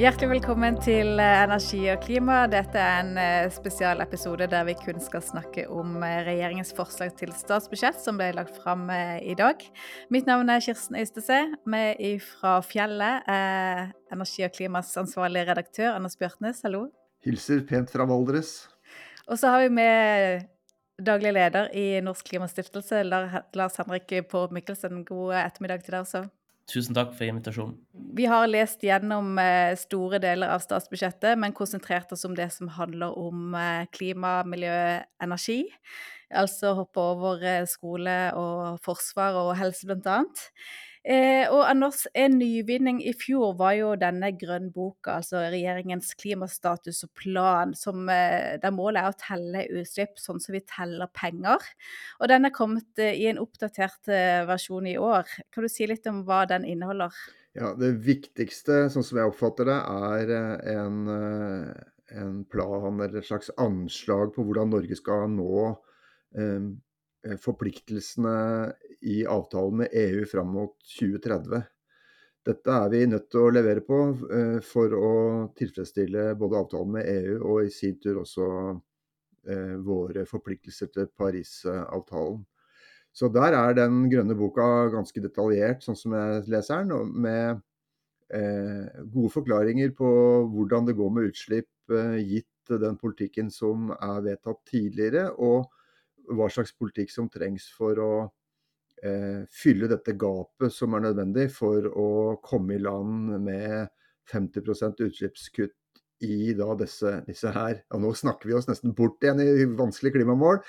Hjertelig velkommen til eh, Energi og klima. Dette er en eh, spesialepisode der vi kun skal snakke om eh, regjeringens forslag til statsbudsjett som ble lagt fram i dag. Mitt navn er Kirsten Øystese. Vi fra Fjellet er Energi og klimas ansvarlige redaktør Anders Bjørtnes. Hallo. Hilser pent fra Valdres. Og så har vi med daglig leder i Norsk Klimastiftelse, Lars Henrik Pål Mikkelsen. God ettermiddag til deg også. Tusen takk for invitasjonen. Vi har lest gjennom eh, store deler av statsbudsjettet, men konsentrert oss om det som handler om eh, klima, miljø, energi. Altså hoppe over eh, skole og forsvar og helse, blant annet. Eh, og Anders, en nyvinning i fjor var jo denne grønnboka, altså regjeringens klimastatus og plan, som, eh, der målet er å telle utslipp sånn som vi teller penger. Og den er kommet eh, i en oppdatert eh, versjon i år. Kan du si litt om hva den inneholder? Ja, Det viktigste, sånn som jeg oppfatter det, er eh, en, eh, en plan eller et slags anslag på hvordan Norge skal nå forpliktelsene i avtalen med EU fram mot 2030. Dette er vi nødt til å levere på eh, for å tilfredsstille både avtalen med EU og i sin tur også eh, våre forpliktelser til Parisavtalen. Så der er den grønne boka ganske detaljert, sånn som jeg leser den, med eh, gode forklaringer på hvordan det går med utslipp gitt den politikken som er vedtatt tidligere, og hva slags politikk som trengs for å fylle dette gapet som er nødvendig for å komme i land med 50% utslippskutt i da disse, disse her. Og nå snakker vi oss nesten bort igjen i vanskelige klimamål.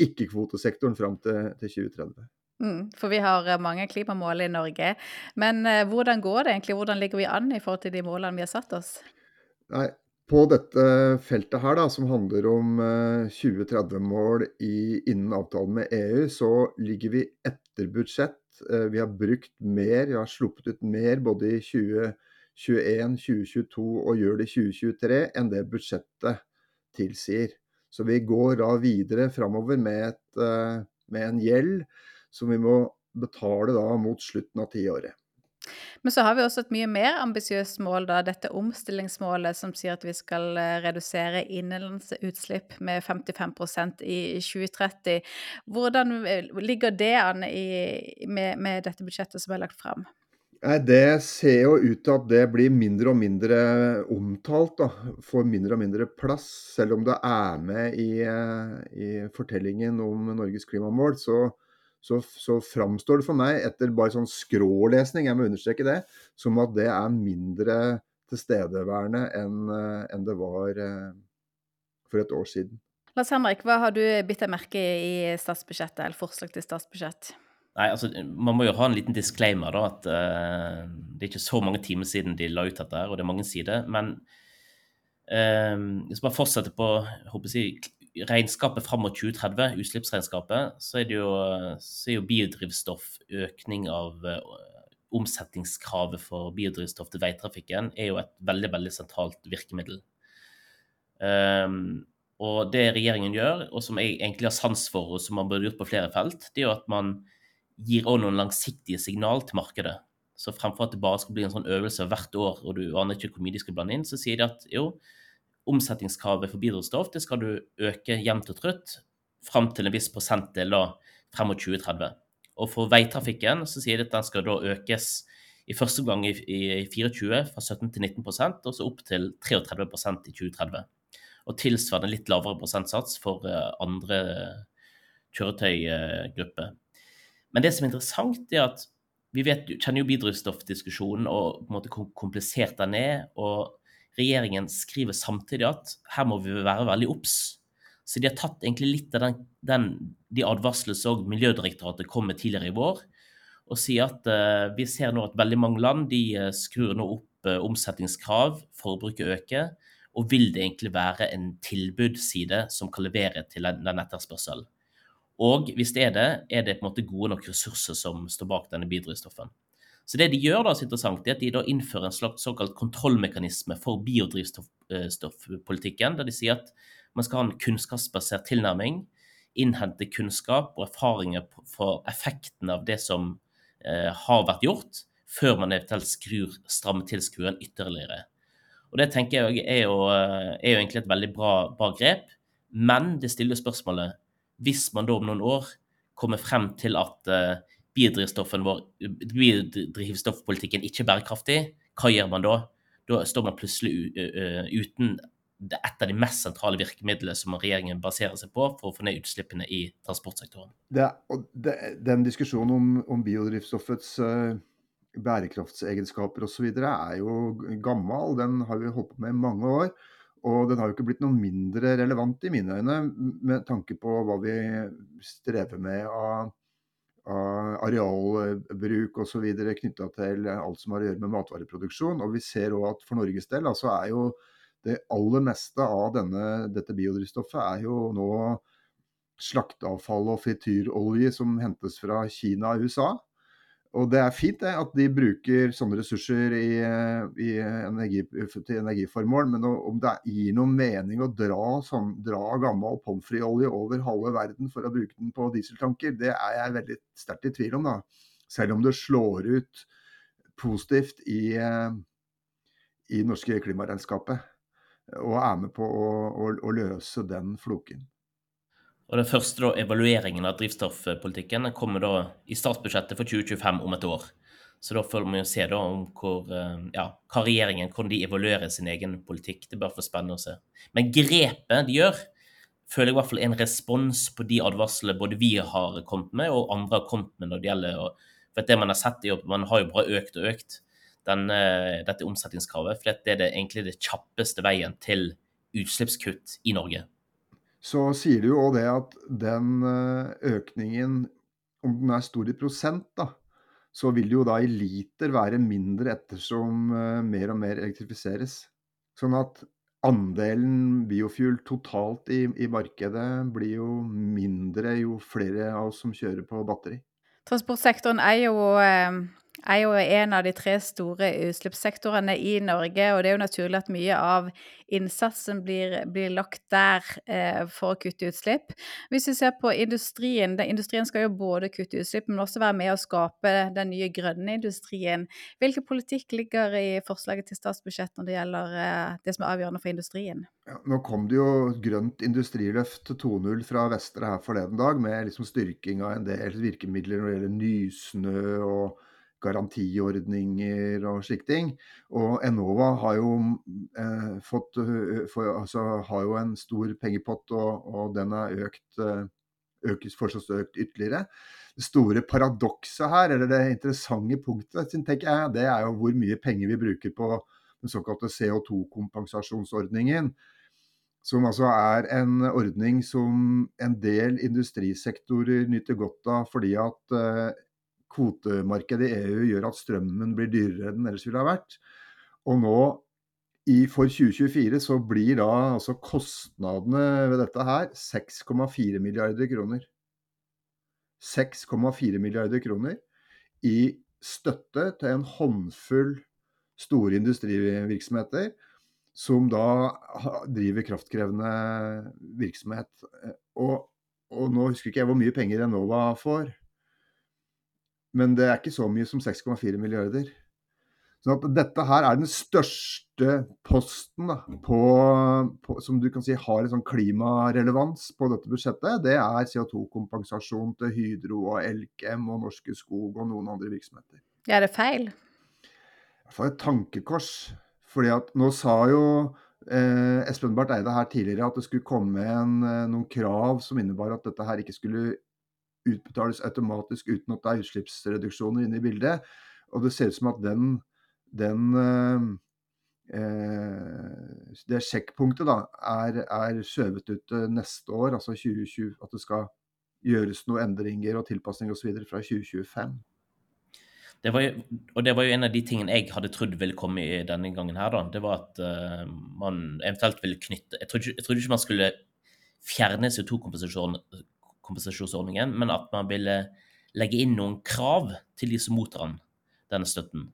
Ikke-kvotesektoren fram til, til 2030. Mm, for vi har eh, mange klimamål i Norge. Men eh, hvordan går det egentlig? Hvordan ligger vi an i forhold til de målene vi har satt oss? Nei, på dette feltet her, da, som handler om 2030-mål eh, innen avtalen med EU, så ligger vi etter budsjett. Eh, vi har brukt mer, vi har sluppet ut mer både i 2021, 2022 og gjør det i 2023 enn det budsjettet tilsier. Så vi går da videre framover med, eh, med en gjeld som vi må betale da mot slutten av tiåret. Men så har vi også et mye mer ambisiøst mål, da, dette omstillingsmålet som sier at vi skal redusere redusere innenlandsutslipp med 55% i 2030. Hvordan eh, ligger det an i, med, med, dette budsjettet som er lagt fram? Det ser jo ut til at det blir mindre og mindre omtalt. Da. Får mindre og mindre plass. Selv om det er med i, eh, i fortellingen om Norges klimamål, så, så, så framstår det for meg, etter bare sånn skrålesning, jeg må understreke det, som at det er mindre tilstedeværende enn eh, en det var eh, for et år siden. Lars Henrik, hva har du bitt deg merke i statsbudsjettet, eller forslag til statsbudsjett? Nei, altså, Man må jo ha en liten disclaimer, da, at uh, det er ikke så mange timer siden de la ut dette, og det er mange sider. Men uh, hvis man fortsetter på håper jeg, regnskapet fram mot 2030, utslippsregnskapet, så er jo, så er jo biodrivstoff, økning av uh, omsetningskravet for biodrivstoff til veitrafikken, er jo et veldig veldig sentralt virkemiddel. Um, og det regjeringen gjør, og som jeg egentlig har sans for, og som man burde gjort på flere felt, det er jo at man gir også noen langsiktige signal til markedet. Så fremfor at det bare skal bli en sånn øvelse hvert år, og du aner ikke hvor mye de skal blande inn, så sier de at jo, omsetningskravet for biodrivstoff det skal du øke jevnt og trutt fram til en viss prosentdel da, frem mot 2030. Og for veitrafikken så sier de at den skal da økes i første gang i, i 24 fra 17 til 19% og så opp til 33% i 2030. Og tilsvarende litt lavere prosentsats for uh, andre kjøretøygrupper. Men det som er interessant, er at vi vet, kjenner jo biodrivstoffdiskusjonen og på en måte komplisert den er. og regjeringen skriver samtidig at her må vi være veldig obs. Så de har tatt egentlig litt av den, den, de advarslene som Miljødirektoratet kom med tidligere i vår, og sier at uh, vi ser nå at veldig mange land de uh, skrur nå opp uh, omsetningskrav, forbruket øker, og vil det egentlig være en tilbudsside som kan levere til den etterspørselen. Og hvis det er det, er det på en måte gode nok ressurser som står bak denne biodrivstoffen. Så det de gjør, da, så interessant, er at de da innfører en slags såkalt kontrollmekanisme for biodrivstoffpolitikken, der de sier at man skal ha en kunnskapsbasert tilnærming, innhente kunnskap og erfaringer for effekten av det som eh, har vært gjort, før man eventuelt skrur, strammer til skruen ytterligere. Og Det tenker jeg er jo, er jo egentlig et veldig bra, bra, grep. Men det stiller spørsmålet hvis man da om noen år kommer frem til at biodrivstoffen vår, biodrivstoffpolitikken ikke bærekraftig, hva gjør man da? Da står man plutselig uten et av de mest sentrale virkemidlene som regjeringen baserer seg på for å få ned utslippene i transportsektoren. Det, det, den diskusjonen om, om biodrivstoffets uh, bærekraftsegenskaper osv. er jo gammel. Den har vi holdt på med i mange år. Og den har jo ikke blitt noe mindre relevant i mine øyne, med tanke på hva vi strever med av arealbruk osv. knytta til alt som har å gjøre med matvareproduksjon. Og vi ser òg at for Norges del altså er jo det aller meste av denne, dette biodrivstoffet er jo nå slakteavfall og frityrolje som hentes fra Kina og USA. Og det er fint det, at de bruker sånne ressurser i, i energi, til energiformål, men om det gir noen mening å dra, sånn, dra gammel pommes frites-olje over halve verden for å bruke den på dieseltanker, det er jeg veldig sterkt i tvil om. da. Selv om det slår ut positivt i, i norske klimaregnskapet. Og er med på å, å, å løse den floken. Og Den første da, evalueringen av drivstoffpolitikken kommer da i statsbudsjettet for 2025 om et år. Så da får vi jo se da om hvor, eh, ja, hva regjeringen hvordan de evaluerer sin egen politikk. Det bør få spennende å se. Men grepet de gjør, føler jeg i hvert fall en respons på de advarslene både vi har kommet med, og andre har kommet med når det gjelder For det man har sett, er jo man har jo bare økt og økt den, eh, dette omsetningskravet. For det er det, egentlig det kjappeste veien til utslippskutt i Norge så sier du jo òg det at den eh, økningen, om den er stor i prosent, da, så vil det jo da i liter være mindre ettersom eh, mer og mer elektrifiseres. Sånn at andelen biofuel totalt i, i markedet blir jo mindre jo flere av oss som kjører på batteri. Transportsektoren er jo eh, er jo en av de tre store utslippssektorene i Norge, og det er jo naturlig at mye av innsatsen blir, blir lagt der eh, for å kutte utslipp. Hvis vi ser på industrien, den, industrien skal jo både kutte utslipp, men også være med å skape den nye grønne industrien. Hvilken politikk ligger i forslaget til statsbudsjett når det gjelder eh, det som er avgjørende for industrien? Ja, nå kom det jo grønt industriløft 2.0 fra Vestre her forleden dag, med liksom styrking av en del virkemidler når det gjelder Nysnø og garantiordninger og slike ting. Og Enova har jo, eh, fått, eh, for, altså, har jo en stor pengepott, og, og den er økt, eh, økes fortsatt økt ytterligere. Det store paradokset her, eller det interessante punktet, tenker jeg, det er jo hvor mye penger vi bruker på den såkalte CO2-kompensasjonsordningen. Som altså er en ordning som en del industrisektorer nyter godt av fordi at kvotemarkedet i EU gjør at strømmen blir dyrere enn den ellers ville ha vært. Og nå i, for 2024 så blir da altså kostnadene ved dette her 6,4 milliarder kroner. 6,4 milliarder kroner i støtte til en håndfull store industrivirksomheter som da driver kraftkrevende virksomhet. Og, og nå husker ikke jeg hvor mye penger Enova får. Men det er ikke så mye som 6,4 milliarder. Så dette her er den største posten da, på, på, som du kan si har en sånn klimarelevans på dette budsjettet. Det er CO2-kompensasjon til Hydro og Elkem og Norske Skog og noen andre virksomheter. Ja, er det feil? For et tankekors. Fordi at nå sa jo eh, Espen Barth Eide her tidligere at det skulle komme en, eh, noen krav som innebar at dette her ikke skulle utbetales automatisk uten at det er utslippsreduksjoner inne i bildet. Og det ser ut som at den, den eh, eh det sjekkpunktet da, er, er skjøvet ut neste år, altså 2020. At det skal gjøres noen endringer og tilpasninger osv. fra 2025. Det var jo, og det var jo en av de tingene jeg hadde trodd ville komme i denne gangen her. da, Det var at uh, man eventuelt ville knytte Jeg trodde, jeg ikke man skulle fjerne CO2-kompensasjonen kompensasjonsordningen, men at man ville legge inn noen krav til de som mottar den, denne støtten.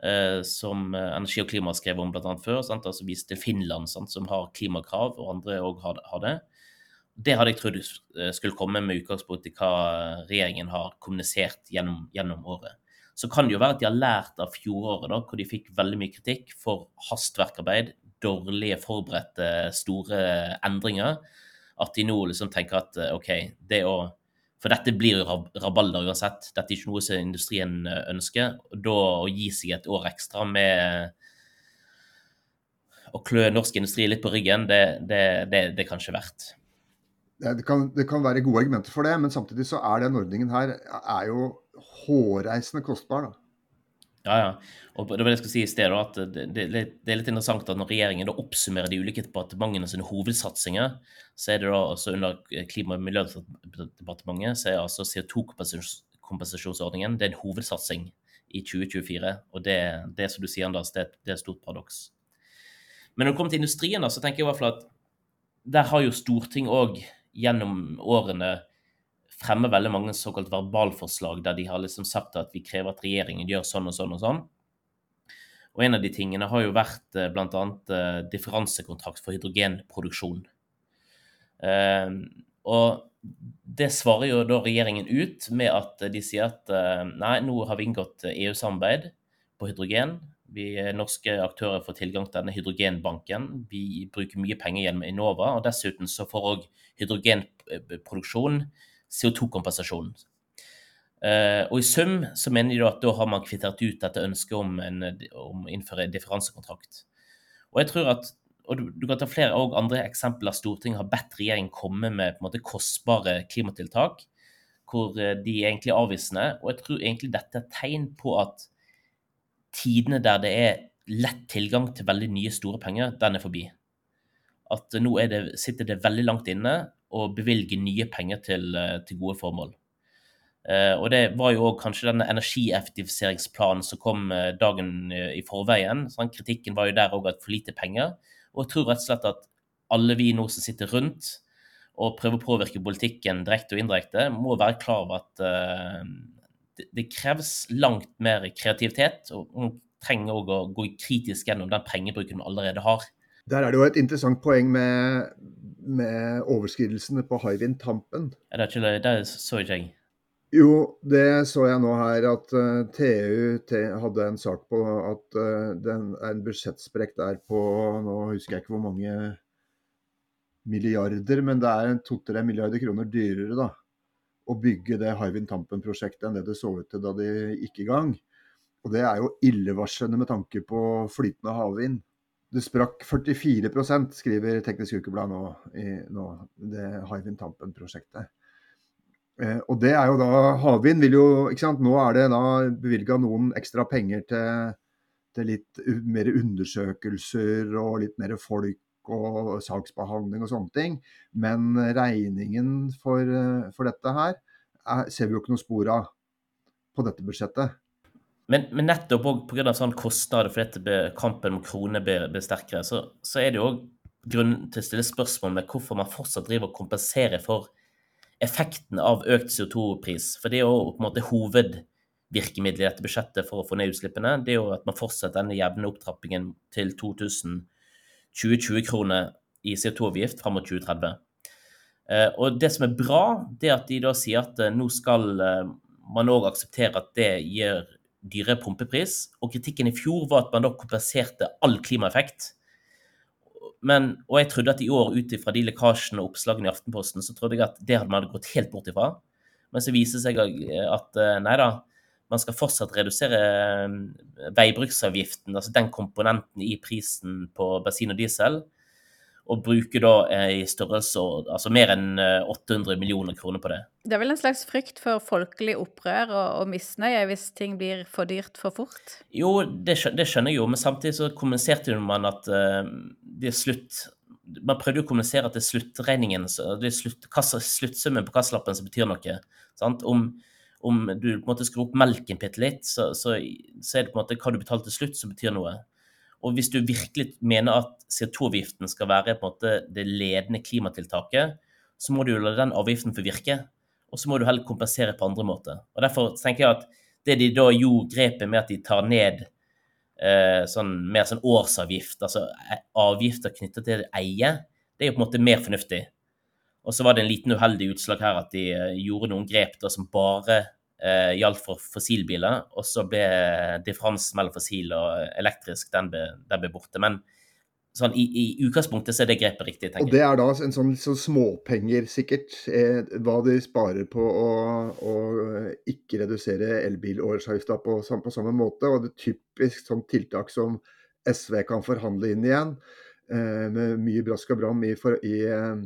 Eh, som eh, Energi og Klima skrev om bl.a. før. Sant? altså Vist til Finland, sant? som har klimakrav, og andre òg har, det. Det hadde jeg trodd eh, skulle komme med utgangspunkt i hva regjeringen har kommunisert gjennom, gjennom året. så kan det jo være at de har lært av fjoråret, da, hvor de fikk veldig mye kritikk for hastverkarbeid, dårlige forberedte store endringer, at de nå liksom tenker at eh, OK, det å For dette blir jo rabalder uansett. Dette er ikke noe som industrien eh, ønsker. og Da å gi seg et år ekstra med å klø norsk industri litt på ryggen, det, det, det, det kan ikke verdt. Det kan, det kan, være gode argumenter for det, men samtidig så er den ordningen her er jo hårreisende kostbar. da. Ja, ja. Og det var det jeg skulle si i sted, at det, er litt interessant at når regjeringen da oppsummerer de ulike departementene sine hovedsatsinger, så er det da altså under Klima- og miljødepartementet så er altså CO2-kompensasjonsordningen det er en hovedsatsing i 2024. Og det, det som du sier, Anders, det, det er et stort paradoks. Men når det kommer til industrien, så tenker jeg i hvert fall at der har jo Stortinget òg gjennom årene fremmer veldig mange såkalt verbalforslag der de har liksom sagt at vi krever at regjeringen gjør sånn og sånn og sånn. Og en av de tingene har jo vært eh, bl.a. Eh, differansekontrakt for hydrogenproduksjon. Eh, og det svarer jo da regjeringen ut med at de sier at nei, nå har vi inngått EU-samarbeid på hydrogen. Vi norske aktører får tilgang til denne hydrogenbanken. Vi bruker mye penger gjennom Enova, og dessuten så får òg hydrogenproduksjon CO2-kompensasjon. Uh, og I sum så mener de at da har man kvittert ut dette ønsket om, å innføre differansekontrakt. Og jeg tror at, og du, du kan ta flere og andre eksempler Stortinget har bedt regjeringen komme med på en måte kostbare klimatiltak, hvor eh, de er egentlig avvisende. Og jeg tror egentlig dette er tegn på at tidene der det er lett tilgang til veldig nye, store penger, den er forbi. At nå det, sitter det veldig langt inne å bevilge nye penger til, eh, til gode formål. Uh, og det var jo kanskje denne energieffektiviseringsplanen som kom uh, dagen i forveien. Sånn, kritikken var jo der òg at for lite penger. Og jeg tror rett og slett at alle vi nå som sitter rundt og prøver å påvirke politikken direkte og indirekte, må være klar over at det, kreves langt mer kreativitet. Og man trenger òg å gå kritisk gjennom den pengebruken man allerede har. Der er det jo et interessant poeng med, med overskridelsene på Hywind Tampen. Det ikke det? så ikke jeg. Jo, det så jeg nå her at uh, TU hadde en sak på at uh, det er en budsjettsprekk der på Nå husker jeg ikke hvor mange milliarder, men det er to-tre milliarder kroner dyrere da, å bygge det Hywind Tampen-prosjektet enn det det så ut til da de gikk i gang. Og det er jo illevarslende med tanke på flytende havvind. Det sprakk 44% skriver Teknisk Ukeblad nå, i nå, det Hywind Tampen-prosjektet. Eh, og det er jo da Havvind vil jo ikke sant? Nå er det da bevilga noen ekstra penger til, til, litt mer undersøkelser og litt mer folk og saksbehandling og sånne ting. Men regningen for, for dette her er, ser vi jo ikke noe spor av på dette budsjettet. Men, men nettopp pga. sånn kostnader fordi kampen mot kroner blir, blir sterkere, så, så, er det jo òg grunn til å stille spørsmål med hvorfor man fortsatt driver og kompenserer for effekten av økt CO2-pris. For det er jo på en måte hovedvirkemidlet i dette budsjettet for å få ned utslippene. Det er jo at man fortsetter denne jevne opptrappingen til 2000 2020-kroner i CO2-avgift fram mot 2030. Eh, og det som er bra, det er at de da sier at eh, nå skal eh, man òg akseptere at det gir dyre pumpepris. Og kritikken i fjor var at man da kompenserte all klimaeffekt. Men, og jeg trodde at i år, ut ifra de lekkasjene og oppslagene i Aftenposten, så trodde jeg at det hadde man gått helt bort ifra. Men så viser det seg at eh, nei da, man skal fortsatt redusere eh, veibruksavgiften, altså den komponenten i prisen på bensin og diesel og bruker da eh, i størrelse altså mer enn 800 eh, millioner kroner på det. Det er vel en slags frykt for folkelig opprør og, og misnøye hvis ting blir for dyrt for fort? Jo, det, det skjønner jeg jo, men samtidig så kommuniserte man at uh, det er slutt Man prøvde å kommunisere at det er sluttregningen, det er slutt, kassa, sluttsummen på kassalappen som betyr noe. Sant? Om, om du på en måte skrur opp melken bitte litt, så, så, så, er det på en måte hva du betaler til slutt, som betyr noe. Og hvis du virkelig mener at CO2-avgiften skal være på en måte det ledende klimatiltaket, så må du jo la den avgiften få virke. Og så må du heller kompensere på andre måter. Og Derfor tenker jeg at det de da gjorde grepet med at de tar ned eh, sånn, mer sånn årsavgift, altså eh, avgifter knyttet til eie, det er jo på en måte mer fornuftig. Og så var det en liten uheldig utslag her at de eh, gjorde noen grep da som bare eh, gjaldt for fossilbiler, og så ble differansen mellom fossil og elektrisk den ble, den ble borte. Men sånn, i, i, utgangspunktet så er det grepet riktig. tenker jeg. Og det er da en sånn, sånn småpenger, sikkert, eh, hva de sparer på å, å ikke redusere elbilårsavgifta på, på, samme måte. Og det er typisk sånn tiltak som SV kan forhandle inn igjen, eh, med mye brask og bram i, for, i, eh,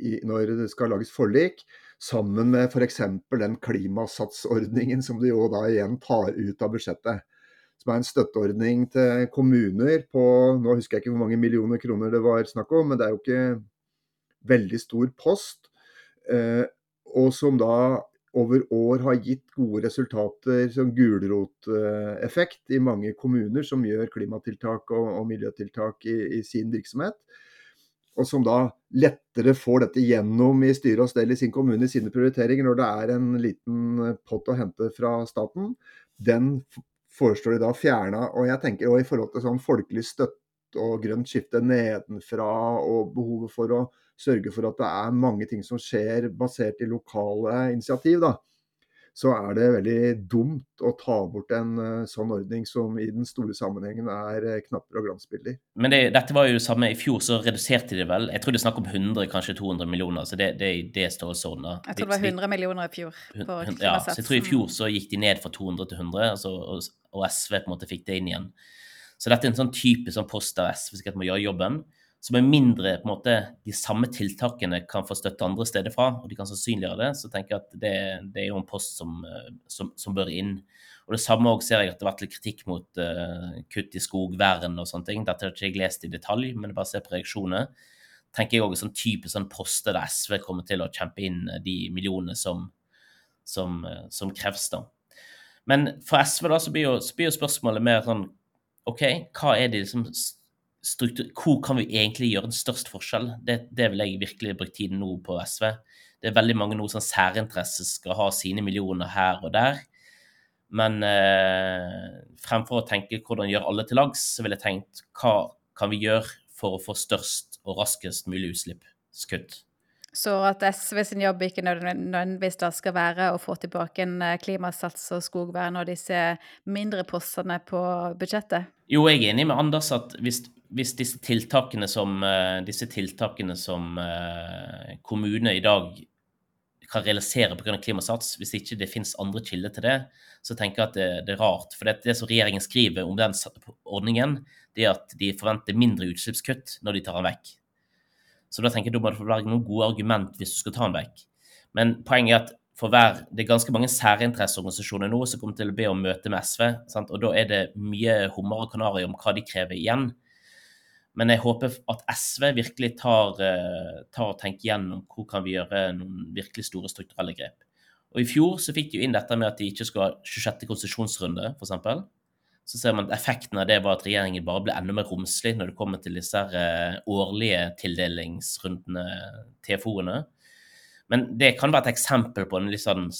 i, når det skal lages forlik. Sammen med f.eks. den klimasatsordningen som de jo da igjen tar ut av budsjettet som er en støtteordning til kommuner på Nå husker jeg ikke hvor mange millioner kroner det var snakk om, men det er jo ikke veldig stor post. Eh, og som da over år har gitt gode resultater som gulroteffekt i mange kommuner som gjør klimatiltak og, og miljøtiltak i, i, sin virksomhet. Og som da lettere får dette gjennom i styre og stell i sin kommune i sine prioriteringer når det er en liten pott å hente fra staten. Den foreslår de da fjerna. Og jeg tenker også i forhold til sånn folkelig støtte og grønt skifte nedenfra, og behovet for å sørge for at det er mange ting som skjer basert i lokale initiativ, da så er det veldig dumt å ta bort en uh, sånn ordning som i den store sammenhengen er uh, knapper og glansbilder. Men det, dette var jo det samme. I fjor så reduserte de vel. Jeg tror det er snakk om 100, kanskje 200 millioner. Så det, det, det står sånn. Da. Jeg tror det var 100 millioner i fjor. på ja, så jeg tror i fjor så gikk de ned fra 200 til 100, altså, og, og, SV på en måte fikk det inn igjen. Så dette er en sånn type sånn post der SV sikkert må gjøre jobben så er mindre på en måte, de samme tiltakene kan få støtte andre steder fra, og de kan sannsynliggjøre det, så tenker jeg at det, det er jo en post som, eh, som, som, bør inn. Og Det samme også ser jeg at det har vært litt kritikk mot uh, kutt i skogvern og sånne ting. Dette har ikke jeg lest i detalj, men bare ser på reaksjoner. tenker jeg også sånn type sånn poster der SV kommer til å kjempe inn de millionene som, som, som kreves. da. Men for SV da, så blir jo, så blir jo spørsmålet mer sånn OK, hva er det liksom struktur, hvor kan vi egentlig gjøre en størst forskjell? Det, det vil jeg virkelig bruke tiden nå på SV. Det er veldig mange nå som særinteresser skal ha sine millioner her og der. Men eh, fremfor å tenke hvordan gjøre alle til lags, så vil jeg tenkt hva kan vi gjøre for å få størst og raskest mulig utslippskutt? Så at SV sin jobb ikke nødvendigvis da skal være å få tilbake en eh, klimasats og skogvern og disse mindre postene på budsjettet? Jo, jeg er enig med Anders at hvis, hvis disse tiltakene som, eh, disse tiltakene som uh, kommunene i dag kan realisere pga. klimasats, hvis ikke det finnes andre kilder til det, så tenker jeg at det, det er rart. For det, det, som regjeringen skriver om den ordningen, det er at de forventer mindre utslippskutt når de tar den vekk. Så da tenker jeg da må det være noen gode argument hvis du skal ta den vekk. Men poenget er at for hver, det er ganske mange særinteresseorganisasjoner nå som kommer til å be om møte med SV. Sant? Og da er det mye hummer og kanari om hva de krever igjen. Men jeg håper at SV virkelig tar, eh, tar og tenker gjennom hvor kan vi gjøre noen virkelig store strukturelle grep. Og I fjor så fikk de jo inn dette med at de ikke skal ha 26. konsesjonsrunde, f.eks så ser man at effekten av det var at regjeringen bare ble enda mer romslig når det kommer til disse uh, årlige tildelingsrundene, TFO-ene. Men det kan være et eksempel på en litt, sånn,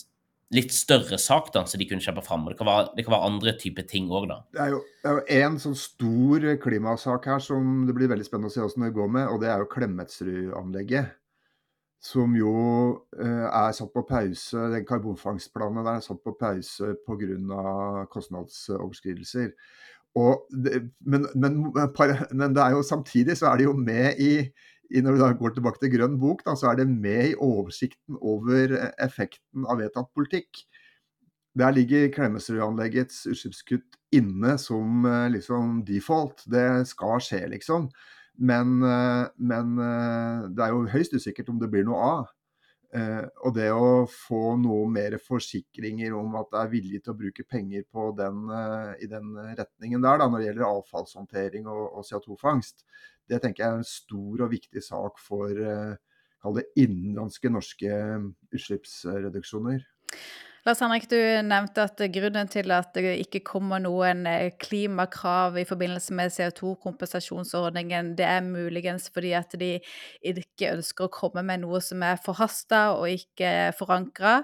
litt større sak da, som de kunne kjempe fram. Og det kan være, det kan være andre typer ting òg, da. Det er jo, det en sånn stor klimasak her som det blir veldig spennende å se hvordan det går med, og det er jo Klemetsrud-anlegget som jo eh, er satt på pause. Den karbonfangstplanen der er satt på pause pga. kostnadsoverskridelser. Det, men, men, men, det er jo samtidig så er det jo med i, i Når da går tilbake til Grønn bok, da, så er det med i oversikten over effekten av vedtatt politikk. Der ligger Klemetsrud-anleggets utslippskutt inne som eh, liksom default. Det skal skje, liksom. Men, eh, men, eh, det er jo høyst usikkert om det blir noe av. Eh, og det å få noe mer forsikringer om at det er vilje til å bruke penger den, i den retningen der, da, når det gjelder avfallshåndtering og, og CO2-fangst, det tenker jeg er en stor og viktig sak for det innenlandske norske utslippsreduksjoner. Lars Henrik, du nevnte at grunnen til at det ikke kommer noen eh, klimakrav i forbindelse med CO2-kompensasjonsordningen, det er muligens fordi at de ikke ønsker å komme med noe som er forhasta og ikke forankra.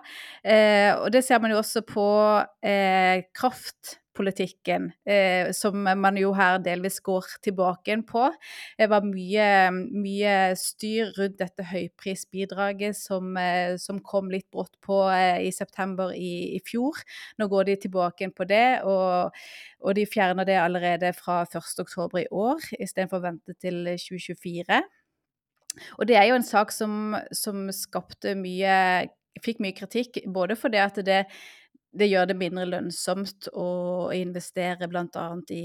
Eh, og det ser man jo også på eh, kraft kraftpolitikken, eh, som man jo her delvis går tilbake på. Det var mye, mye styr rundt dette høyprisbidraget som, eh, som kom litt brått på eh, i september i, i, fjor. Nå går de tilbake på det, og, og de fjerner det allerede fra 1.10 i år, istedenfor å vente til 2024. Og det er jo en sak som, som skapte mye Fikk mye kritikk, både fordi at det det gjør det mindre lønnsomt å investere bl.a. I,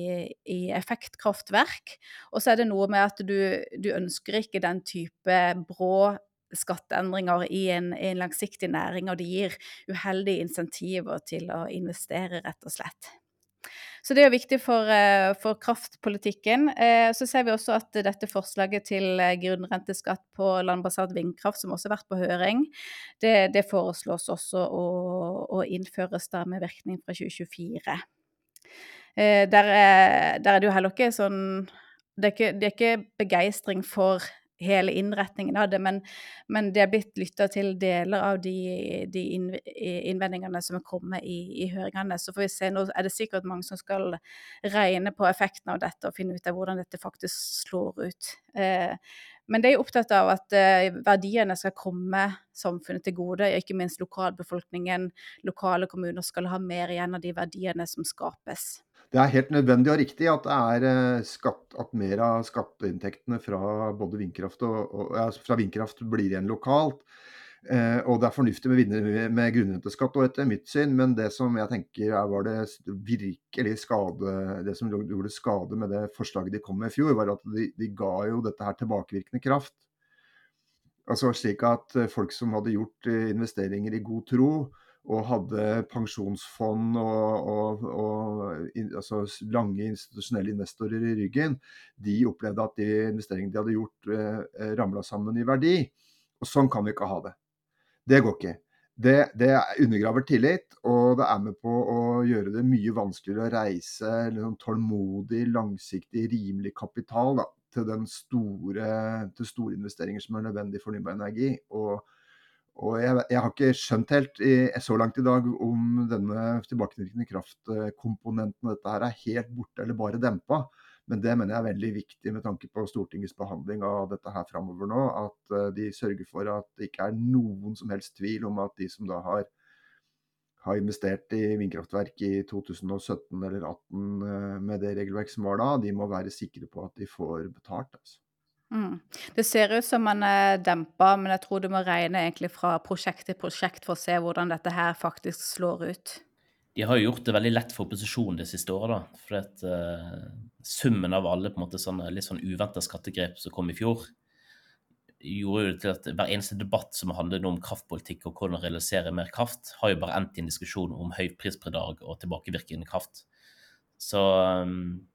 i effektkraftverk. Og så er det noe med at du, du ønsker ikke den type brå skatteendringer i en, en, langsiktig næring, og det gir uheldige insentiver til å investere, rett og slett. Så det er jo viktig for, eh, for kraftpolitikken. Eh, så ser vi også at dette forslaget til eh, grunnrenteskatt på landbasert vindkraft, som også har vært på høring, det, det foreslås også å, å, innføres der med virkning fra 2024. Der er, der er det jo heller ikke sånn det er ikke, det er ikke begeistring for hele innretningen av det, men, men det er blitt lytta til deler av de, de innvendingene som er kommet i, i, høringene. Så får vi se, nå er det sikkert mange som skal regne på effekten av dette og finne ut av hvordan dette faktisk slår ut. Eh, men de er opptatt av at eh, verdiene skal komme samfunnet til gode, ikke minst lokalbefolkningen. Lokale kommuner skal ha mer igjen av de verdiene som skapes det er helt nødvendig og riktig at, eh, skatt, at mer av skatteinntektene fra vindkraft, og, og, ja, fra vindkraft blir igjen lokalt. Eh, og det er fornuftig med, med grunnrenteskatt etter mitt syn, men det som jeg tenker er, var det virkelig skade Det som gjorde skade med det forslaget de kom med i fjor, var at de, de ga jo dette her tilbakevirkende kraft. Altså slik at folk som hadde gjort eh, investeringer i god tro, og hadde pensjonsfond og, og, og in, altså lange institusjonelle investorer i ryggen, de opplevde at de investeringene de hadde gjort, eh, ramla sammen i verdi. Og sånn kan vi ikke ha det. Det går ikke. Det, det, undergraver tillit, og det er med på å gjøre det mye vanskeligere å reise liksom, tålmodig, langsiktig, rimelig kapital da, til, store, til store investeringer som er nødvendig for fornybar energi. Og, og jeg, jeg, har ikke skjønt helt i, så langt i dag om denne tilbakevirkende kraftkomponenten dette her er helt borte eller bare dempa. Men det mener jeg er veldig viktig med tanke på Stortingets behandling av dette her framover nå. At uh, de sørger for at det ikke er noen som helst tvil om at de som da har, har investert i vindkraftverk i 2017 eller 2018 uh, eh, med det regelverk som var da, de må være sikre på at de får betalt. altså. Mm. Det ser ut som man er dempa, men jeg tror du må regne egentlig fra prosjekt til prosjekt for å se hvordan dette her faktisk slår ut. De har jo gjort det veldig lett for opposisjonen det siste året, da. For at, uh, summen av alle på en måte sånne, litt sånn uventa skattegrep som kom i fjor, gjorde jo til at hver eneste debatt som handlet om kraftpolitikk og hvordan realisere mer kraft, har jo bare endt i en diskusjon om høypris per dag og tilbakevirkende kraft. Så um,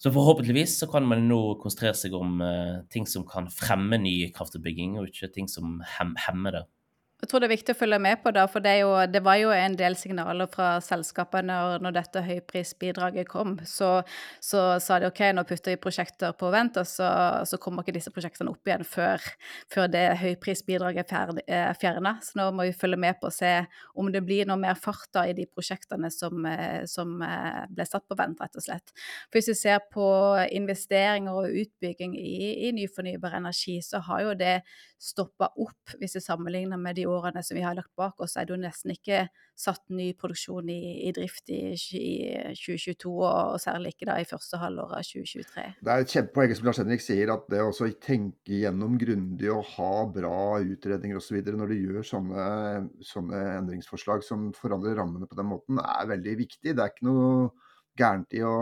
så forhåpentligvis så kan man nå konsentrere seg om uh, ting som kan fremme ny kraftutbygging, og ikke ting som hem hemmer det. Jeg tror det er viktig å følge med på det, for det, jo, det var jo en del signaler fra selskapene når, når dette høyprisbidraget kom. Så, så, sa de OK, nå putter vi prosjekter på vent, og så, så kommer ikke disse prosjektene opp igjen før, før det høyprisbidraget er fjerna. Så nå må vi følge med på å se om det blir noe mer fart da i de prosjektene som, eh, som eh, ble satt på vent, rett og slett. For hvis vi ser på investeringer og utbygging i, i ny fornybar energi, så har jo det stoppa opp hvis vi sammenligner med de årene som vi har lagt bak oss, er det jo nesten ikke satt ny produksjon i, i drift i, i, 2022, og særlig ikke da i første halvår av 2023. Det er et kjempepoeng som Lars Henrik sier, at det å tenke gjennom grundig og ha bra utredninger osv. når du gjør sånne, sånne endringsforslag som forandrer rammene på den måten, er veldig viktig. Det er ikke noe gærent i å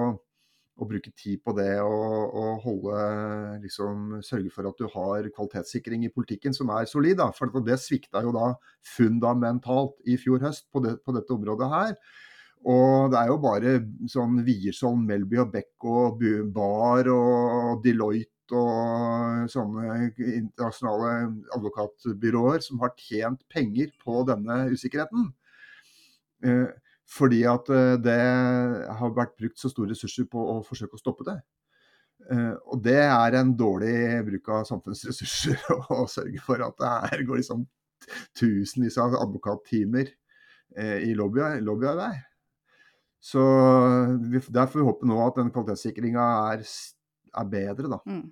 å bruke tid på det og, og holde, liksom, sørge for at du har kvalitetssikring i politikken som er solid. Da. For det svikta jo da fundamentalt i fjor høst på, det, på, dette området her. Og det er jo bare sånn Wiersholm, Melby og Beck og Bar og Deloitte og sånne internasjonale advokatbyråer som har tjent penger på denne usikkerheten. Eh, fordi at eh, det har vært brukt så store ressurser på å forsøke å stoppe det. Eh, og det er en dårlig bruk av samfunnsressurser å sørge for at det her går liksom tusenvis av advokattimer eh, i lobbyarbeid. Så derfor der får vi nå at den kvalitetssikringa er, er bedre, da. Mm.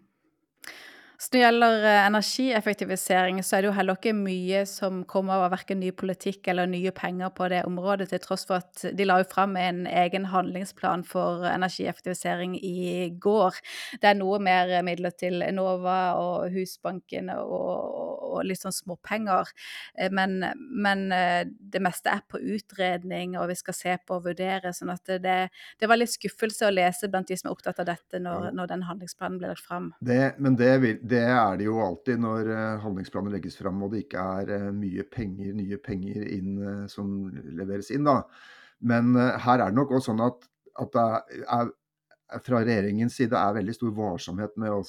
Så når det gjelder eh, energieffektivisering, så er det jo heller ikke mye som kommer av verken ny politikk eller nye penger på det området, til tross for at de la jo fram en egen handlingsplan for energieffektivisering i går. Det er noe mer midler til Enova og Husbanken og, og litt sånn småpenger, eh, men, men, eh, det meste er på utredning, og vi skal se på og vurdere. sånn at det, det var litt skuffelse å lese blant de som er opptatt av dette, når, når den handlingsplanen ble lagt fram. Det, men det vil, det er det jo alltid når eh, handlingsplaner legges fram og det ikke er eh, mye penger, nye penger inn, eh, som leveres inn. da. Men her er det nok også sånn at, at det er, fra regjeringens side er veldig stor varsomhet med å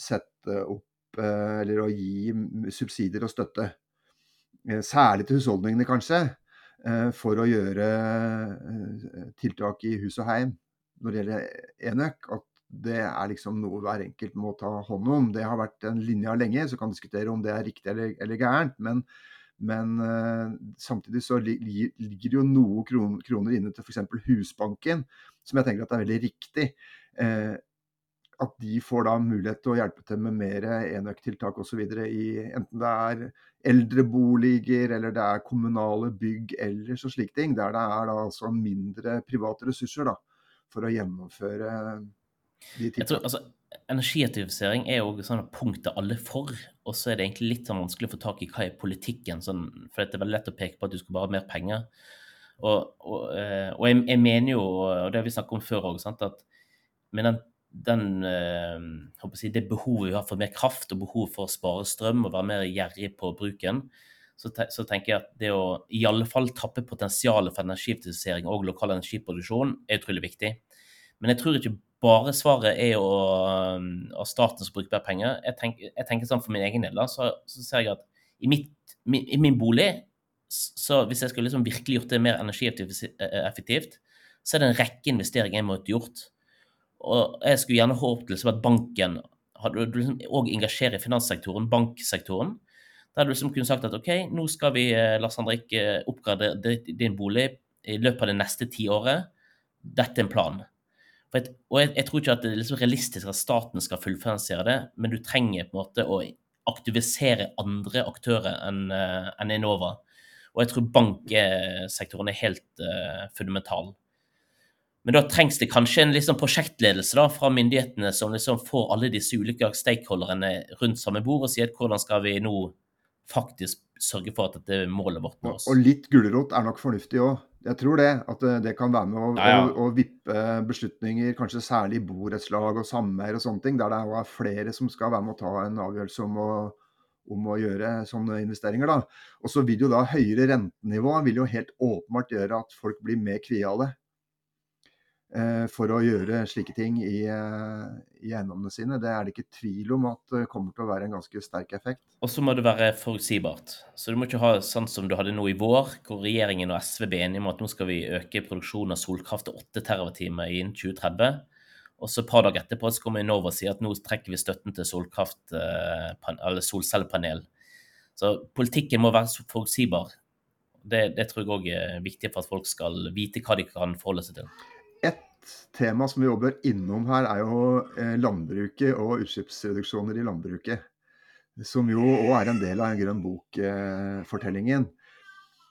sette opp eller å gi subsidier og støtte. Særlig til husholdningene, kanskje. For å gjøre tiltak i hus og heim når det gjelder enøk. At det er liksom noe hver enkelt må ta hånd om. Det har vært en linje lenge, så kan diskutere om det er riktig eller, eller gærent. Men, men uh, samtidig så ligger det jo noen kroner, kroner inne til f.eks. Husbanken, som jeg tenker at er veldig riktig. Uh, at de får da mulighet til å hjelpe til med mer enøktiltak osv. Enten det er eldreboliger eller det er kommunale bygg ellers og slike ting. Der det er da altså mindre private ressurser da, for å gjennomføre jeg tror, altså, Energieffektivisering er jo sånn punktet alle er for, og så er det egentlig litt sånn vanskelig å få tak i hva er politikken. Sånn, for det er veldig lett å peke på at du skal bare ha mer penger. Og, og, eh, og jeg, jeg, mener jo, og det har vi snakket om før òg, at med den, den øh, si, det behovet vi har for mer kraft og behov for å spare strøm og være mer gjerrig på bruken, så, te, så, tenker jeg at det å i alle fall tappe potensialet for energieffektivisering og lokal energiproduksjon er utrolig viktig. Men jeg tror ikke bare svaret er å, av staten som bruker mer penger. Jeg tenker, jeg tenker, sånn For min egen del så, så ser jeg at i, mitt, min, i, min bolig så Hvis jeg skulle liksom virkelig gjort det mer energieffektivt, så er det en rekke investeringer jeg måtte gjort. Og jeg skulle gjerne håpet liksom at banken hadde liksom òg engasjere i finanssektoren, banksektoren. Der du liksom kunne sagt at OK, nå skal vi, eh, Lars eh, oppgradere din bolig i løpet av det neste tiåret. Dette er en plan. Jeg, og jeg, jeg, tror ikke at det er liksom realistisk at staten skal fullfinansiere det, men du trenger på en måte å aktivisere andre aktører enn uh, en Enova. Og jeg tror banksektoren er helt uh, fundamental. Men da trengs det kanskje en liksom prosjektledelse da, fra myndighetene som liksom får alle disse ulike stakeholderne rundt samme bord og sier hvordan skal vi nå faktisk sørge for at dette målet vårt nås. Og litt gulrot er nok fornuftig òg. Jeg tror det. At det kan være med å, ja, ja. å, å vippe beslutninger, kanskje særlig i borettslag og sameier og sånne ting, der det er flere som skal være med å ta en avgjørelse om å, om å gjøre sånne investeringer. da. Og så vil jo da høyere rentenivå vil jo helt åpenbart gjøre at folk blir mer kvie av det. Eh, for å gjøre slike ting i, eh, i, eiendommene sine. Det er det ikke tvil om at det kommer til å være en ganske sterk effekt. Og så må det være forutsigbart. Så du må ikke ha sånn som du hadde nå i vår, hvor regjeringen og SV ble enige om at nå skal vi øke produksjonen av solkraft til 8 TWh innen 2030. Og så et par dager etterpå så kommer Enova og sier at nå trekker vi støtten til solkraft, eh, eller solcellepanel. Så politikken må være forutsigbar. Det, det tror jeg òg er viktig for at folk skal vite hva de kan forholde seg til tema som vi jobber innom her, er jo eh, landbruket og utslippsreduksjoner i landbruket. Som jo òg er en del av grønn bok-fortellingen.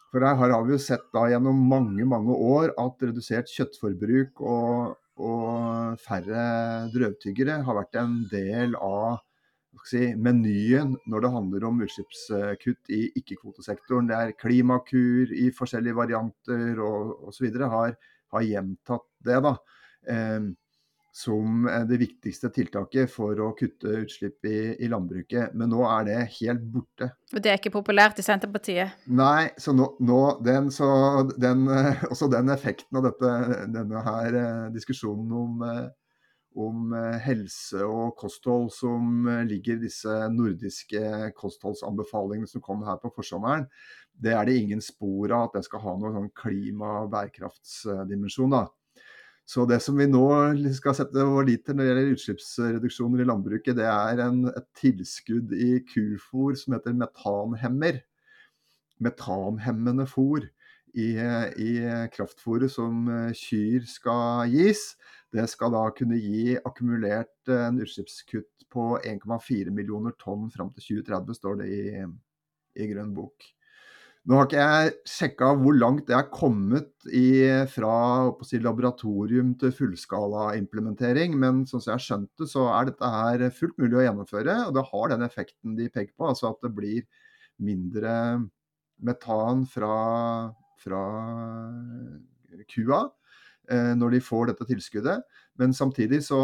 For der har vi jo sett da gjennom mange mange år at redusert kjøttforbruk og, og færre drøvtyggere har vært en del av si, menyen når det handler om utslippskutt i ikke-kvotesektoren. Det er klimakur i forskjellige varianter og osv. Har, har gjentatt det da, eh, som det viktigste tiltaket for å kutte utslipp i, i, landbruket. Men nå er det helt borte. Og det er ikke populært i Senterpartiet? Nei, så nå, nå den, så den, også den effekten av dette, denne her eh, diskusjonen om, eh, om helse og kosthold som ligger i disse nordiske kostholdsanbefalingene som kom her på forsommeren, det er det ingen spor av at det skal ha noen sånn klima- og bærekraftsdimensjon. da. Så det som vi nå skal sette vår lit til når det gjelder utslippsreduksjoner i landbruket, det er en, et tilskudd i kufor som heter metanhemmer. Metanhemmende fôr i, i kraftfôret som kyr skal gis, det skal da kunne gi akkumulert en utslippskutt på 1,4 millioner tonn fram til 2030, står det i, i Grønn bok. Nå har ikke jeg sjekka hvor langt det er kommet i, fra si, laboratorium til fullskala-implementering, men sånn som jeg har skjønt det, så er dette her fullt mulig å gjennomføre. Og det har den effekten de peker på, altså at det blir mindre metan fra, fra kua eh, når de får dette tilskuddet. Men samtidig så,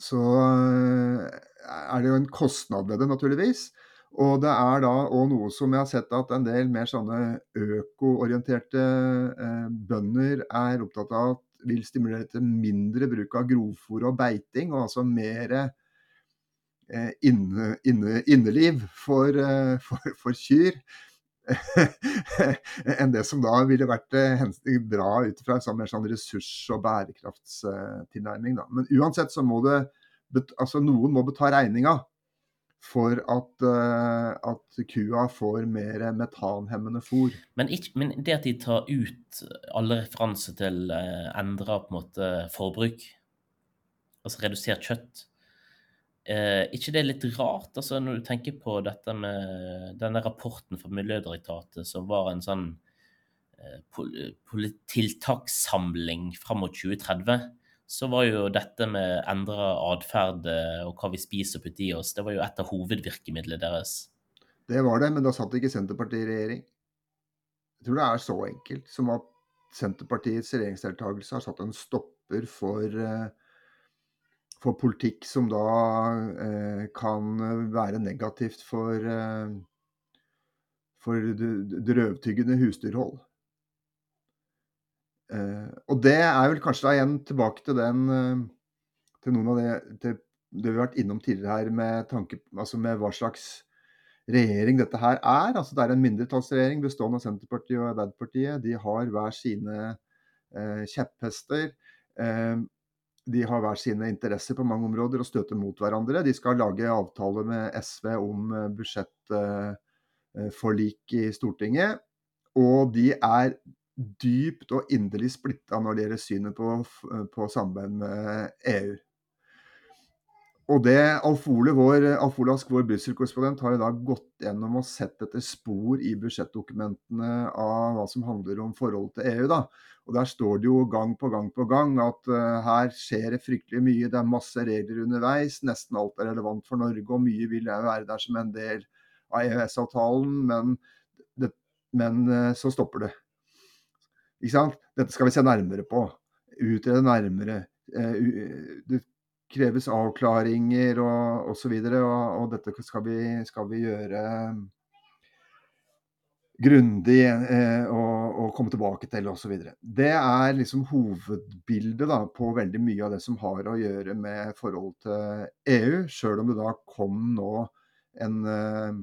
så er det jo en kostnad ved det, naturligvis. Og det er da òg noe som jeg har sett at en del mer sånne økoorienterte eh, bønder er opptatt av at vil stimulere til mindre bruk av grovfôr og beiting, og altså mer eh, inne, inne, inneliv for, eh, for, for kyr. enn det som da ville vært eh, bra ut fra en sånn, mer sånn ressurs- og bærekraftstilnærming. Da. Men uansett så må det altså Noen må betale regninga for at, uh, at, kua får mer metanhemmende fôr. Men, ikke, men, det at de tar ut alle referanser til uh, endra på en måte forbruk, altså redusert kjøtt, uh, ikke det er litt rart? altså Når du tenker på dette med denne rapporten fra Miljødirektoratet som var en sånn uh, tiltakssamling fram mot 2030 så var jo dette med endra atferd eh, og hva vi spiser og putter i oss, det var jo et av hovedvirkemidlene deres. Det var det, men da satt ikke Senterpartiet i regjering. Jeg tror det er så enkelt som at Senterpartiets regjeringsdeltakelse har satt en stopper for, eh, for politikk som da eh, kan være negativt for, for drøvtyggende husdyrhold. Uh, og det er vel kanskje da igjen tilbake til den uh, til noen av det, til det vi har vært innom tidligere her med tanke altså med hva slags regjering dette her er. Altså Det er en mindretallsregjering bestående av Senterpartiet og Arbeiderpartiet. De har hver sine uh, kjepphester. de har hver sine interesser på mange områder og støter mot hverandre. De skal lage avtale med SV om budsjettforlik i Stortinget. Og de er dypt og inderlig splitta når det gjelder synet på, på samarbeid med EU. Og det Alf Ole, vår, Alf Ole vår Brussel-korrespondent, har i dag gått gjennom og sett etter spor i budsjettdokumentene av hva som handler om forholdet til EU. da. Og Der står det jo gang på gang på gang at uh, her skjer det fryktelig mye. Det er masse regler underveis. Nesten alt er relevant for Norge, og mye vil være der som en del av EØS-avtalen. Men, det, men uh, så stopper det. Dette skal vi se nærmere på. Utrede nærmere. Eh, det kreves avklaringer og osv. Og, og, og dette skal vi, skal vi gjøre grundig eh, og, og, komme tilbake til osv. Det er liksom hovedbildet da, på veldig mye av det som har å gjøre med forhold til EU, sjøl om det da kom nå en eh,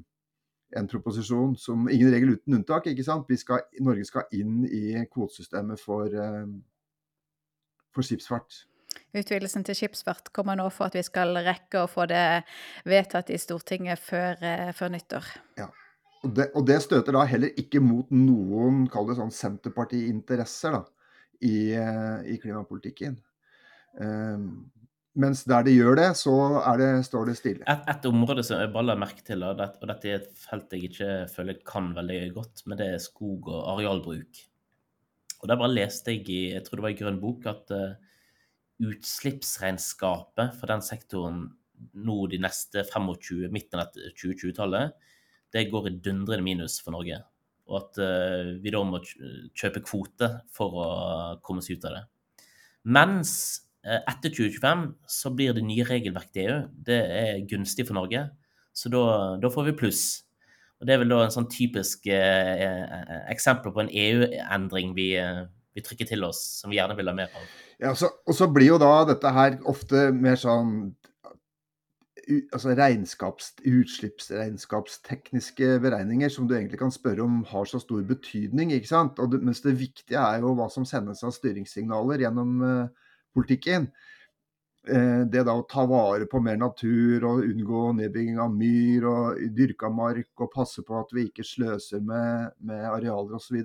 en proposisjon som ingen regel uten unntak. ikke sant? Skal, Norge skal inn i kvotesystemet for, eh, for skipsfart. Utvidelsen til skipsfart kommer nå for at vi skal rekke å få det vedtatt i Stortinget før, eh, før nyttår. Ja, og det, og det, støter da heller ikke mot noen kall det sånn Senterparti-interesser i, eh, i, klimapolitikken. Um, mens der de gjør det, så det, står det stille. Et, et, område som jeg bare la merke til, og dette er et felt jeg ikke føler jeg kan veldig godt, men det er skog- og arealbruk. Og Der bare leste jeg i jeg tror det var i Grønn bok at uh, utslippsregnskapet for den sektoren nå de neste 25, midten av 2020-tallet, det går i dundrende minus for Norge. Og at uh, vi da må kjøpe kvote for å komme oss ut av det. Mens etter 2025 så blir det nye regelverk til EU. Det er gunstig for Norge, så da, da får vi pluss. Og Det er vel da en sånn typisk eh, eh eksempel på en EU-endring vi, eh, vi, trykker til oss, som vi gjerne vil ha mer av. Ja, så, Og så blir jo da dette her ofte mer sånn altså regnskaps, utslippsregnskapstekniske beregninger som du egentlig kan spørre om har så stor betydning. ikke sant? Og det, mens det viktige er jo hva som sendes av styringssignaler gjennom uh, politikken. eh, det da å ta vare på mer natur og unngå nedbygging av myr og dyrka mark og passe på at vi ikke sløser med, med arealer osv.,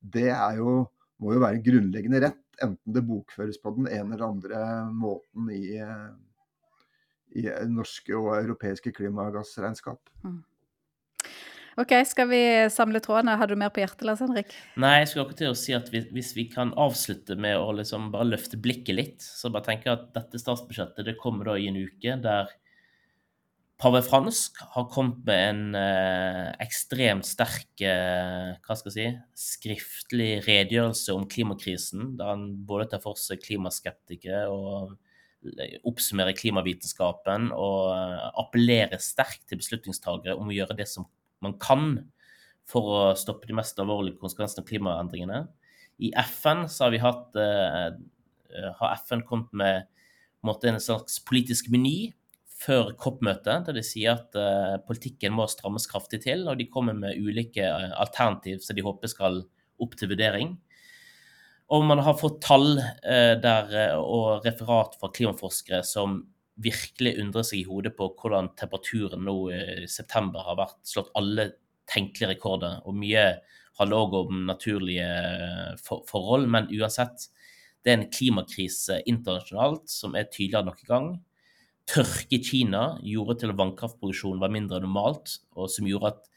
det jo, må jo være en grunnleggende rett, enten det bokføres på den ene eller andre måten i, i norske og europeiske klimagassregnskap. Mm. Ok, Skal vi samle trådene? Har du mer på hjertet, Lars Henrik? Nei, jeg skulle akkurat til å si at hvis vi kan avslutte med å liksom bare løfte blikket litt, så bare tenke at dette statsbudsjettet det kommer da i en uke der pave Fransk har kommet med en eh, ekstremt sterk eh, hva skal jeg si, skriftlig redegjørelse om klimakrisen, der han både tar for seg klimaskeptikere og oppsummerer klimavitenskapen og eh, appellerer sterkt til beslutningstagere om å gjøre det som man kan for å stoppe de mest alvorlige konsekvensene av klimaendringene. I FN så har vi hatt eh, eh har FN kommet med en slags politisk meny før COP-møtet, der de sier at eh, politikken må strammes kraftig til, og de kommer med ulike alternativ som de håper skal opp til vurdering. Og man har fått tall eh, der, og referat fra klimaforskere som virkelig undre seg i hodet på hvordan temperaturen nå i september har vært slått alle tenkelige rekorder. Og mye handler òg om naturlige eh, for forhold, men uansett. Det er en klimakrise internasjonalt som er tydeligere nok i gang. Tørke i Kina gjorde til at vannkraftproduksjonen var mindre enn normalt, og som gjorde at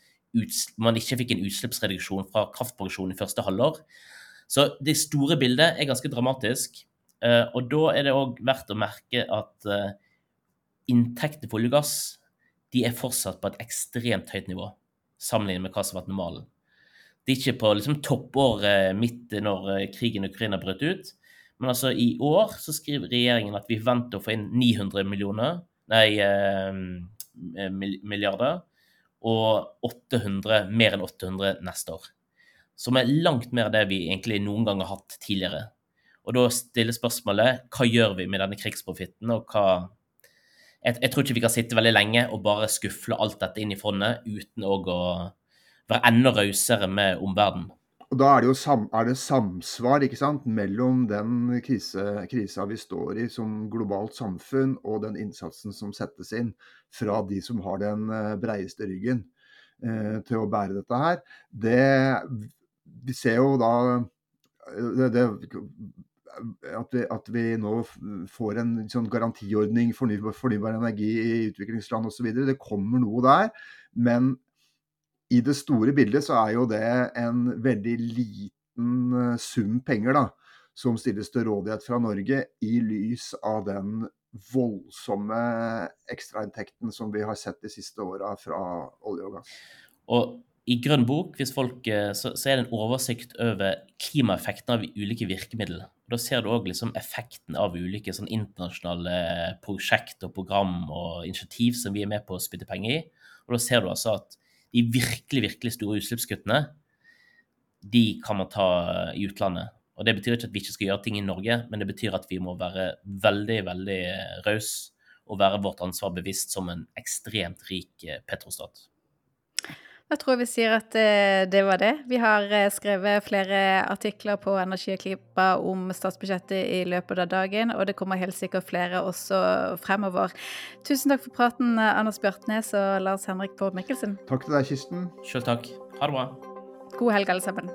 man ikke fikk en utslippsreduksjon fra kraftproduksjonen i første halvår. Så det store bildet er ganske dramatisk. Eh, og da er det òg verdt å merke at eh, inntektene for olje og gass de er fortsatt på et ekstremt høyt nivå sammenlignet med hva som har vært normalen. Det er ikke på liksom, toppåret midt når eh, krigen i Ukraina brøt ut. Men altså i år så skriver regjeringen at vi venter å få inn 900 millioner, nei, eh, milliarder. Og 800, mer enn 800 neste år. Som er langt mer det vi egentlig noen gang har hatt tidligere. Og da stiller spørsmålet hva gjør vi med denne krigsprofitten, og hva jeg, jeg, tror ikke vi kan sitte veldig lenge og bare skufle alt dette inn i fondet uten å være enda rausere med omverdenen. Og Da er det jo sam, er det samsvar ikke sant, mellom den krise, krisa vi står i som globalt samfunn, og den innsatsen som settes inn fra de som har den eh, breieste ryggen eh, til å bære dette her. Det, vi ser jo da eh, det, det at vi, at vi, nå får en sånn garantiordning for fornybar, fornybar energi i utviklingsland osv. Det kommer noe der. Men i det store bildet så er jo det en veldig liten eh, sum penger da, som stilles til rådighet fra Norge i lys av den voldsomme ekstrainntekten som vi har sett de siste åra fra olje og gass. Og i Grønn bok eh, så, så, er det en oversikt over klimaeffekten av ulike virkemidler. Og da ser du òg liksom effekten av ulike sånn internasjonale prosjekt og program og initiativ som vi er med på å spytte penger i. Og da ser du altså at de virkelig, virkelig store utslippskuttene, de kan man ta i utlandet. Og det betyr ikke at vi ikke skal gjøre ting i Norge, men det betyr at vi må være veldig, veldig rause og være vårt ansvar bevisst som en ekstremt rik eh, petrostat. Jeg tror vi sier at eh, det var det. Vi har eh, skrevet flere artikler på Energi og Klippa om statsbudsjettet i løpet av dagen, og det kommer helt sikkert flere også fremover. Tusen takk for praten, Anders Bjartnes og Lars Henrik Bård Mikkelsen. Takk til deg, Kirsten. Sjøl takk. Ha det bra. God helg, alle sammen.